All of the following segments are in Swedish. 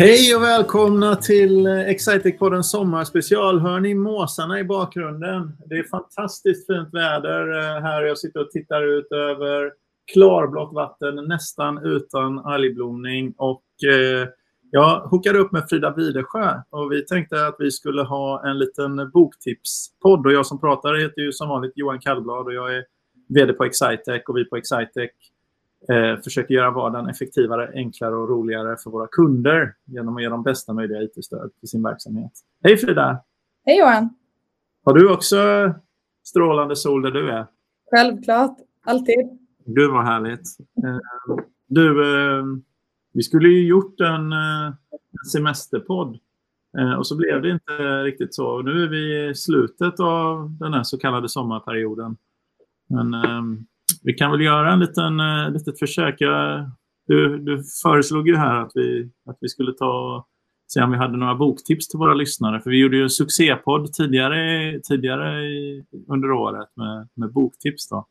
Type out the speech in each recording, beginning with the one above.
Hej och välkomna till Excitec-podden sommarspecial. Hör ni måsarna i bakgrunden? Det är fantastiskt fint väder eh, här. Jag sitter och tittar ut över klarblått vatten, nästan utan algblomning. Och eh, jag hookade upp med Frida Widesjö och vi tänkte att vi skulle ha en liten boktipspodd. Och jag som pratar heter ju som vanligt Johan Kallblad och jag är vd på Excitec och vi på Excitec eh, försöker göra vardagen effektivare, enklare och roligare för våra kunder genom att ge dem bästa möjliga IT-stöd för sin verksamhet. Hej Frida! Hej Johan! Har du också strålande sol där du är? Självklart, alltid. Gud vad härligt. Eh, du, eh, vi skulle ju gjort en eh, semesterpodd eh, och så blev det inte riktigt så. Nu är vi i slutet av den här så kallade sommarperioden. Men eh, vi kan väl göra en liten uh, litet försök. Jag, du, du föreslog ju här att vi, att vi skulle ta se om vi hade några boktips till våra lyssnare. För vi gjorde ju en succépodd tidigare, tidigare i, under året med, med boktips. Då.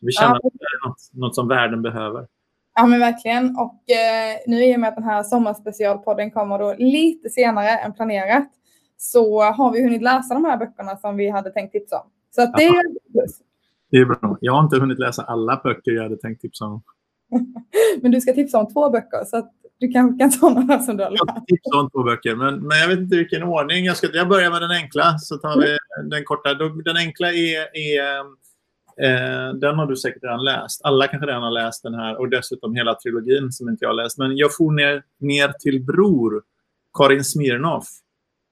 Så vi känner ja. att det är något, något, som världen behöver. Ja, men verkligen. Och eh, nu i och med att den här sommarspecialpodden kommer då lite senare än planerat så har vi hunnit läsa de här böckerna som vi hade tänkt tipsa om. Så det är plus. Det är bra. Jag har inte hunnit läsa alla böcker jag hade tänkt tipsa om. men du ska tipsa om två böcker, så att du kanske kan ta några som du har läst. Jag ska tipsa om två böcker, men, men jag vet inte vilken ordning. Jag, ska, jag börjar med den enkla, så tar vi den korta. Den enkla är, är eh, den har du säkert redan läst. Alla kanske redan har läst den här och dessutom hela trilogin som inte jag har läst. Men jag får ner, ner till Bror, Karin Smirnoff.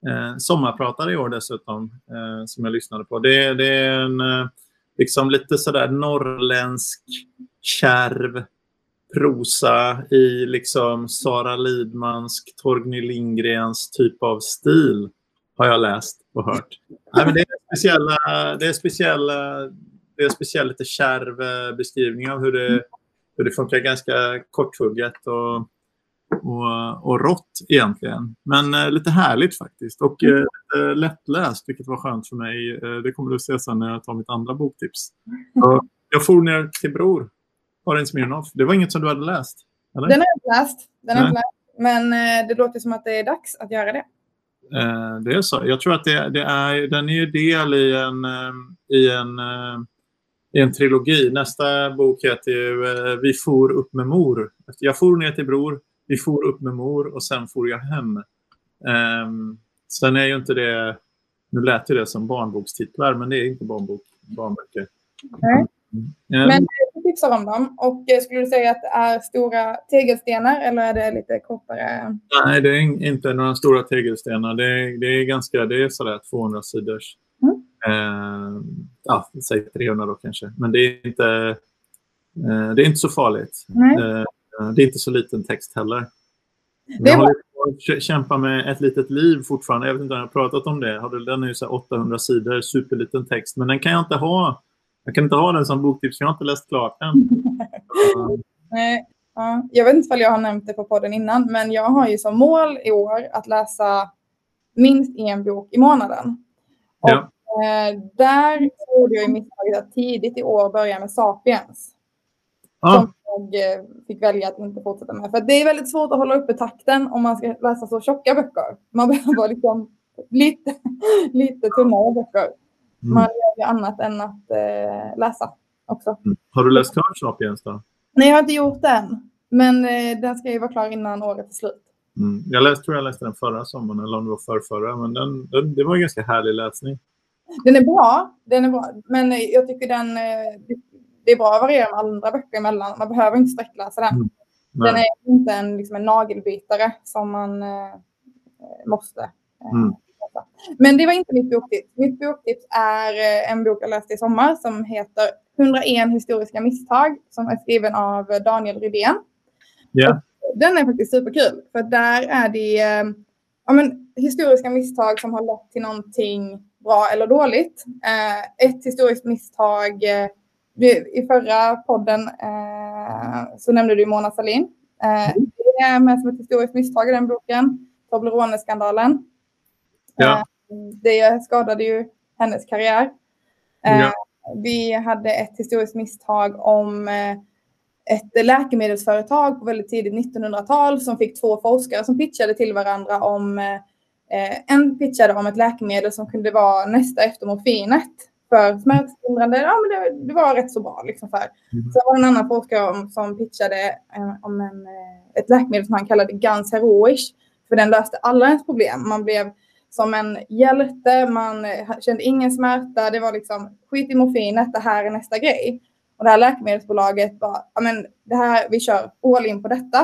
Eh, sommarpratare i år dessutom, eh, som jag lyssnade på. Det, det är en eh, liksom lite sådär norrländsk kärv prosa i liksom Sara Lidmansk, Torgny Lindgrens typ av stil har jag läst och hört. Nej, men det är speciella, det är speciella, det är speciell lite kärv eh, beskrivning av hur det, hur det funkar ganska korthugget och och, och rått egentligen. Men eh, lite härligt faktiskt och eh, mm. lättläst, vilket var skönt för mig. Eh, det kommer du se sen när jag tar mitt andra boktips. Så jag for ner till Bror, Karin Smirnoff. Det var inget som du hade läst? Eller? Den har jag läst. Den har läst. Men eh, det låter som att det är dags att göra det. Eh, det är så. Jag tror att det, det är, den är del i en, eh, i en i en trilogi. Nästa bok heter ju Vi for upp med mor. Jag for ner till Bror, vi for upp med mor och sen for jag hem. Um, sen är ju inte det, nu lät ju det som barnbokstitlar, men det är inte barnbok, barnböcker. Nej. Mm. Men du tipsar om dem och eh, skulle du säga att det är stora tegelstenar eller är det lite kortare? Nej, det är inte några stora tegelstenar. Det är, det är ganska, det är sådär 200 sidors. Mm. Eh, ja, säg 300 då kanske. Men det är inte, eh, det är inte så farligt. Eh, Eh, det är inte så liten text heller. Jag kämpar med ett litet liv fortfarande. Jag vet inte om jag har pratat om det. Den är ju så 800 sidor, superliten text. Men den kan jag inte ha. Jag kan inte ha den som boktips, jag har inte läst klart den. Nej, ja. Jag vet inte om jag har nämnt det på podden innan, men jag har ju som mål i år att läsa minst en bok i månaden. Och, ja. eh, där gjorde jag misstaget att tidigt i år börja med Sapiens. Ja. Som jag eh, fick välja att inte fortsätta med. För det är väldigt svårt att hålla uppe takten om man ska läsa så tjocka böcker. Man behöver liksom lite, lite tunnare böcker. Mm. Man gör ju annat än att eh, läsa också. Mm. Har du läst klart Sapiens då? Nej, jag har inte gjort den. Men eh, den ska ju vara klar innan året är slut. Mm. Jag läste, tror jag läste den förra sommaren, eller om det var för förra. Men den, den, det var en ganska härlig läsning. Den är bra, den är bra. men jag tycker den, eh, det är bra att variera med andra böcker emellan. Man behöver inte sträckläsa den. Mm. Den är inte en, liksom en nagelbitare som man eh, måste eh, mm. Men det var inte mitt boktips. Mitt boktips är eh, en bok jag läste i sommar som heter 101 historiska misstag som är skriven av Daniel Rydén. Yeah. Den är faktiskt superkul för där är det eh, ja, men, historiska misstag som har lett till någonting bra eller dåligt. Eh, ett historiskt misstag eh, i förra podden eh, så nämnde du Mona Sahlin. Eh, mm. det är med som ett historiskt misstag i den boken. Toblerone-skandalen. Ja. Eh, det skadade ju hennes karriär. Eh, ja. Vi hade ett historiskt misstag om eh, ett läkemedelsföretag på väldigt tidigt 1900-tal som fick två forskare som pitchade till varandra om eh, en pitchade om ett läkemedel som kunde vara nästa efter morfinet för smärtstillande. Ja, men det, det, var rätt så bra. Liksom för. Mm. Så var det en annan forskare om, som pitchade eh, om en, eh, ett läkemedel som han kallade Guns Heroish. För den löste alla ens problem. Man blev som en hjälte, man eh, kände ingen smärta. Det var liksom skit i morfinet, det här är nästa grej. Och det här läkemedelsbolaget bara, ja men det här, vi kör all in på detta.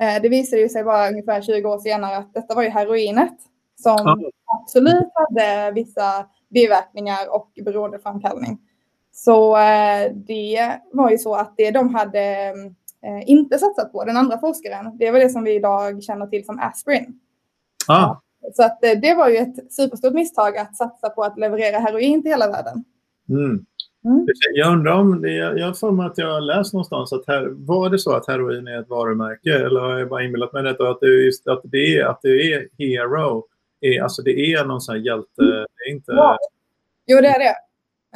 Eh, det visade ju sig bara ungefär 20 år senare att detta var ju heroinet som ja. absolut hade vissa biverkningar och beroendeframkallning. Så eh, det var ju så att det de hade eh, inte satsat på, den andra forskaren, det var det som vi idag känner till som aspirin. Ah. Så att eh, det var ju ett superstort misstag att satsa på att leverera heroin till hela världen. Mm. Mm. Jag undrar om, det, jag har för mig att jag har läst någonstans att här, var det så att heroin är ett varumärke eller har jag bara inbillat mig detta? Att det, just, att det är, att det är hero, är, alltså det är någon sån här hjälte, mm. det är inte... Ja. Jo, det är det.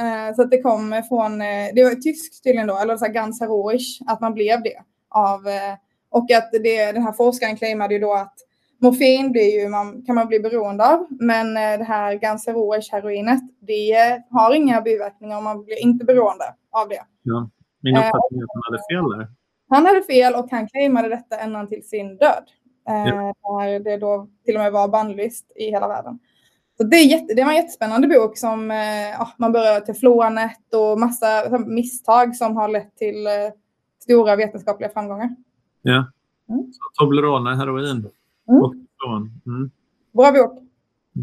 Uh, så att det kom från, uh, det var tyskt tydligen då, eller så här ganz heroisch, att man blev det. Av, uh, och att det, den här forskaren claimade ju då att morfin blir ju, man, kan man bli beroende av, men det här ganz heroisch heroinet, det har inga biverkningar och man blir inte beroende av det. Ja. Min uppfattning är att han hade fel där. Han hade fel och han claimade detta ända till sin död. Ja. Där det då till och med var bannlyst i hela världen. Så det, är jätte, det var en jättespännande bok som eh, ja, man börjar teflonet och massa misstag som har lett till eh, stora vetenskapliga framgångar. Ja. Mm. Toblerone, heroin mm. och mm. Bra bok.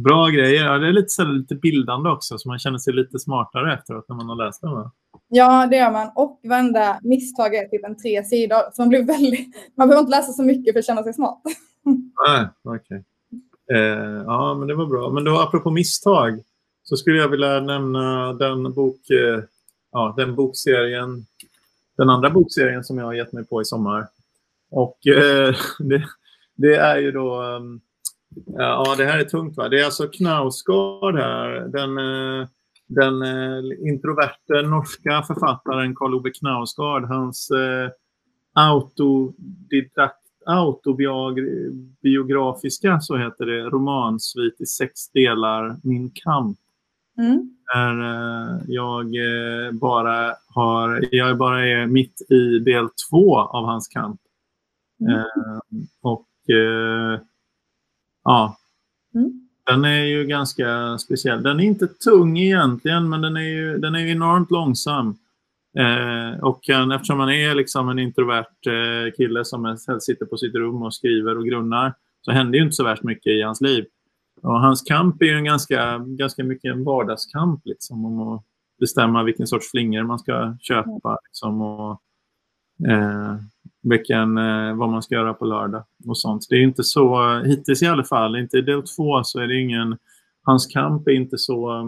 Bra grejer. Ja, det är lite, så, lite bildande också så man känner sig lite smartare efteråt när man har läst den. Ja, det gör man. Och varenda misstag är typ en tre sidor. Så man, blir väldigt, man behöver inte läsa så mycket för att känna sig smart. Nej, okej. Okay. Eh, ja, men det var bra. Men då apropå misstag så skulle jag vilja nämna den bok, eh, ja, den bokserien, den andra bokserien som jag har gett mig på i sommar. Och eh, det, det, är ju då, um, ja det här är tungt va. Det är alltså Knausgård här, den, eh, den eh, introverta norska författaren Karl Ove Knausgård, hans eh, autodidakt autobiografiska, så heter det, romansvit i sex delar, Min kamp. Mm. Där jag bara har, jag bara är mitt i del två av hans kamp. Mm. Och ja, mm. den är ju ganska speciell. Den är inte tung egentligen, men den är ju den är enormt långsam. Eh, och en, eftersom han är liksom en introvert eh, kille som helst sitter på sitt rum och skriver och grunnar så händer ju inte så värst mycket i hans liv. Och hans kamp är ju en ganska, ganska mycket en vardagskamp liksom, om att bestämma vilken sorts flingor man ska köpa liksom, och eh, vilken, eh, vad man ska göra på lördag och sånt. Det är inte så, hittills i alla fall, inte i del två så är det ingen, hans kamp är inte så,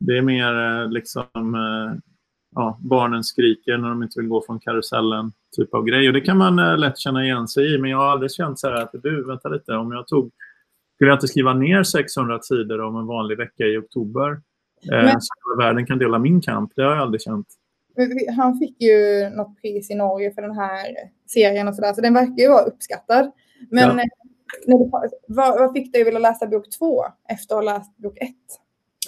det är mer eh, liksom eh, ja, barnen skriker när de inte vill gå från karusellen typ av grej. Och det kan man eh, lätt känna igen sig i. Men jag har aldrig känt så här att du, vänta lite, om jag tog skulle jag inte skriva ner 600 sidor om en vanlig vecka i oktober eh, men, så världen kan dela min kamp. Det har jag aldrig känt. Han fick ju något pris i Norge för den här serien och sådär, så den verkar ju vara uppskattad. Men ja. Eh, du, vad, vad fick dig att vilja läsa bok två efter att ha läst bok ett?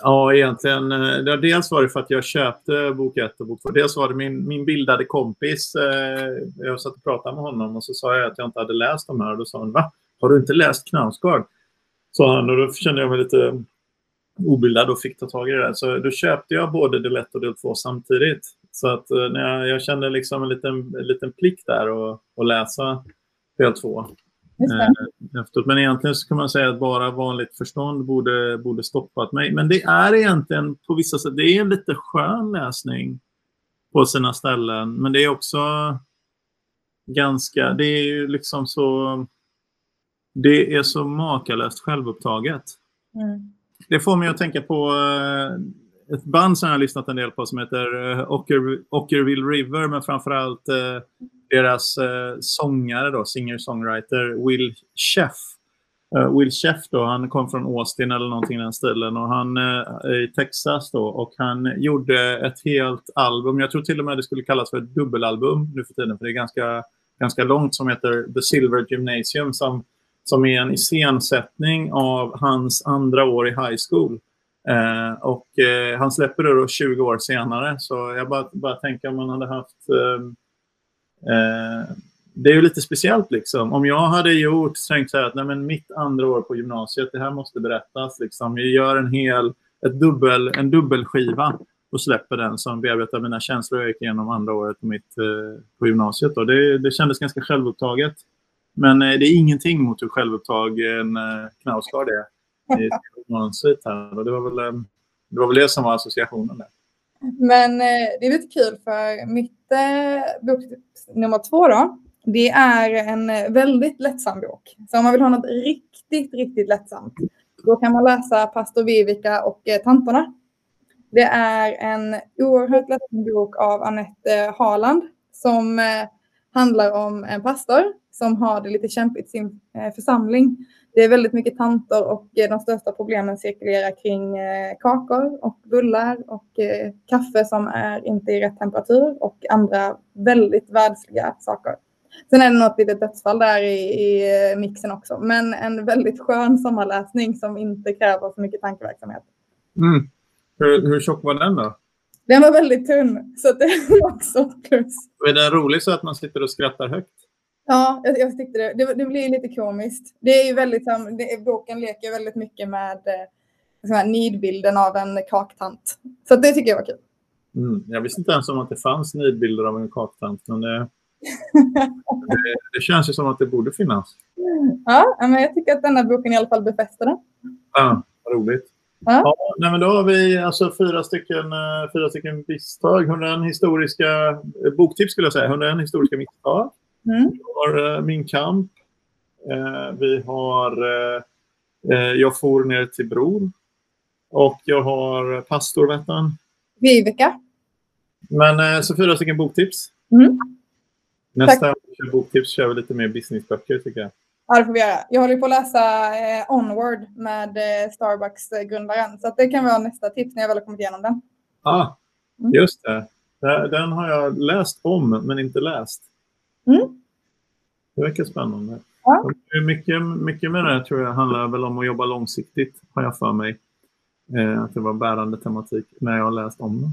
Ja, egentligen. Eh, dels var det för att jag köpte bok 1 och bok 2. Dels var det min, min bildade kompis. Eh, jag satt och pratade med honom och så sa jag att jag inte hade läst de här. Och då sa han, va? Har du inte läst Knausgård? Sa han och då kände jag mig lite obildad och fick ta tag i det där. Så då köpte jag både del 1 och del 2 samtidigt. Så att eh, när jag, jag kände liksom en liten, en liten plikt där att, att läsa del 2. Eh, efteråt. Men egentligen så kan man säga att bara vanligt förstånd borde, borde stoppat mig. Men det är egentligen på vissa sätt, det är en lite skön läsning på sina ställen. Men det är också ganska, det är ju liksom så, det är så makalöst självupptaget. Mm. Det får mig att tänka på eh, ett band som jag har lyssnat en del på som heter eh, Ocker, Ockerville River, men framförallt eh, deras eh, sångare, då, singer-songwriter Will Sheff. Uh, eh, Will Sheff då, han kom från Austin eller någonting i den stilen och han uh, i Texas då och han gjorde ett helt album. Jag tror till och med det skulle kallas för ett dubbelalbum nu för tiden för det är ganska, ganska långt som heter The Silver Gymnasium som, som är en iscensättning av hans andra år i high school. Eh, och eh, han släpper det då 20 år senare så jag bara, bara tänker om man hade haft ehm, eh, det är ju lite speciellt liksom. Om jag hade gjort, tänkt så här att nej, men mitt andra år på gymnasiet, det här måste berättas. Liksom. Jag gör en hel, ett dubbel, en dubbelskiva och släpper den som bearbetar mina känslor jag gick igenom andra året på, mitt, eh, på gymnasiet. Då. Det, det kändes ganska självupptaget. Men eh, det är ingenting mot hur självupptagen eh, Knausgård är i här. Och det, var väl, eh, det var väl det som var associationen där. Men eh, det är lite kul för mitt eh, bok nummer två då, det är en eh, väldigt lättsam bok. Så om man vill ha något riktigt, riktigt lättsamt, då kan man läsa Pastor Vivica och eh, Tantorna. Det är en oerhört lättsam bok av Annette Harland som eh, handlar om en pastor som har det lite kämpigt i sin eh, församling. Det är väldigt mycket tanter och eh, de största problemen cirkulerar kring eh, kakor och bullar och kaffe som är inte i rätt temperatur och andra väldigt världsliga saker. Sen är det något litet dödsfall där i, i mixen också. Men en väldigt skön sommarläsning som inte kräver så mycket tankeverksamhet. Mm. Hur, hur tjock var den då? Den var väldigt tunn, så det är också plus. Är den rolig så att man sitter och skrattar högt? Ja, jag, jag tyckte det. det. det. blir lite komiskt. Det är ju väldigt, det, boken leker väldigt mycket med eh, nidbilden av en kaktant. Så det tycker jag var kul. Mm. Jag visste inte ens om att det fanns nidbilder av en kaktant. Men det, det, det, känns ju som att det borde finnas. Ja, men jag tycker att denna boken i alla fall befäster det. Ja, roligt. Ja. Ja, nej, men då har vi alltså fyra stycken, eh, fyra stycken misstag. 101 historiska eh, boktips skulle jag säga. 101 historiska misstag. Mm. Vi har uh, Min kamp. Vi har Jag for ner till Bror. Och jag har Pastorvättan. Vivica. Men så fyra stycken boktips. Mm. Nästa Tack. boktips kör vi lite mer businessböcker tycker jag. Ja, det får vi göra. Jag håller på att läsa eh, Onward med eh, Starbucks-grundaren. Så det kan vara nästa tips när jag väl har kommit igenom den. Ja, ah, mm. just det. Den har jag läst om, men inte läst. Mm. Det verkar spännande. Ja. Mycket, mycket med det tror jag handlar väl om att jobba långsiktigt, har jag för mig. Eh, att det var bärande tematik när jag har läst om den.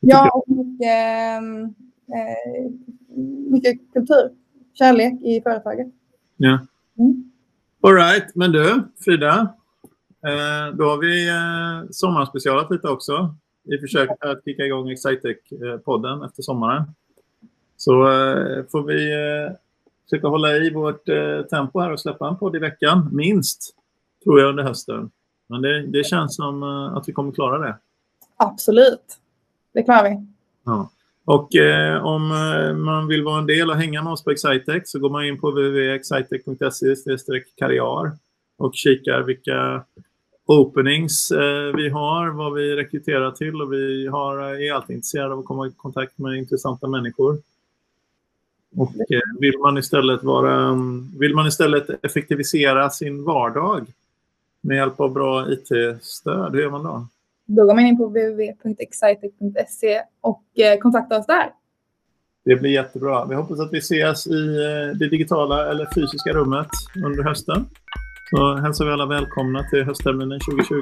Ja, och mycket ehm, eh, mycket kultur, kärlek i företaget. Ja. Mm. All right, men du Frida, eh, då har vi eh, sommarspecialat lite också i försöket att kicka igång Excitec-podden efter sommaren. Så eh, får vi försöka hålla i vårt tempo här och släppa en podd i veckan, minst, tror jag, under hösten. Men det, det känns som att vi kommer klara det. Absolut, det klarar vi. Ja. Och eh, om eh, man vill vara en del och hänga med oss på Excitec så går man in på www.excitec.se karriär och kikar vilka openings eh, vi har, vad vi rekryterar till och vi har, eh, är alltid intresserade av att komma i kontakt med intressanta människor. Och eh, vill man istället vara, vill man istället effektivisera sin vardag med hjälp av bra IT-stöd, hur gör man då? Då går man in på www.excitec.se och eh, kontaktar oss där. Det blir jättebra. Vi hoppas att vi ses i eh, det digitala eller fysiska rummet under hösten. Så hälsar vi alla välkomna till höstterminen 2020.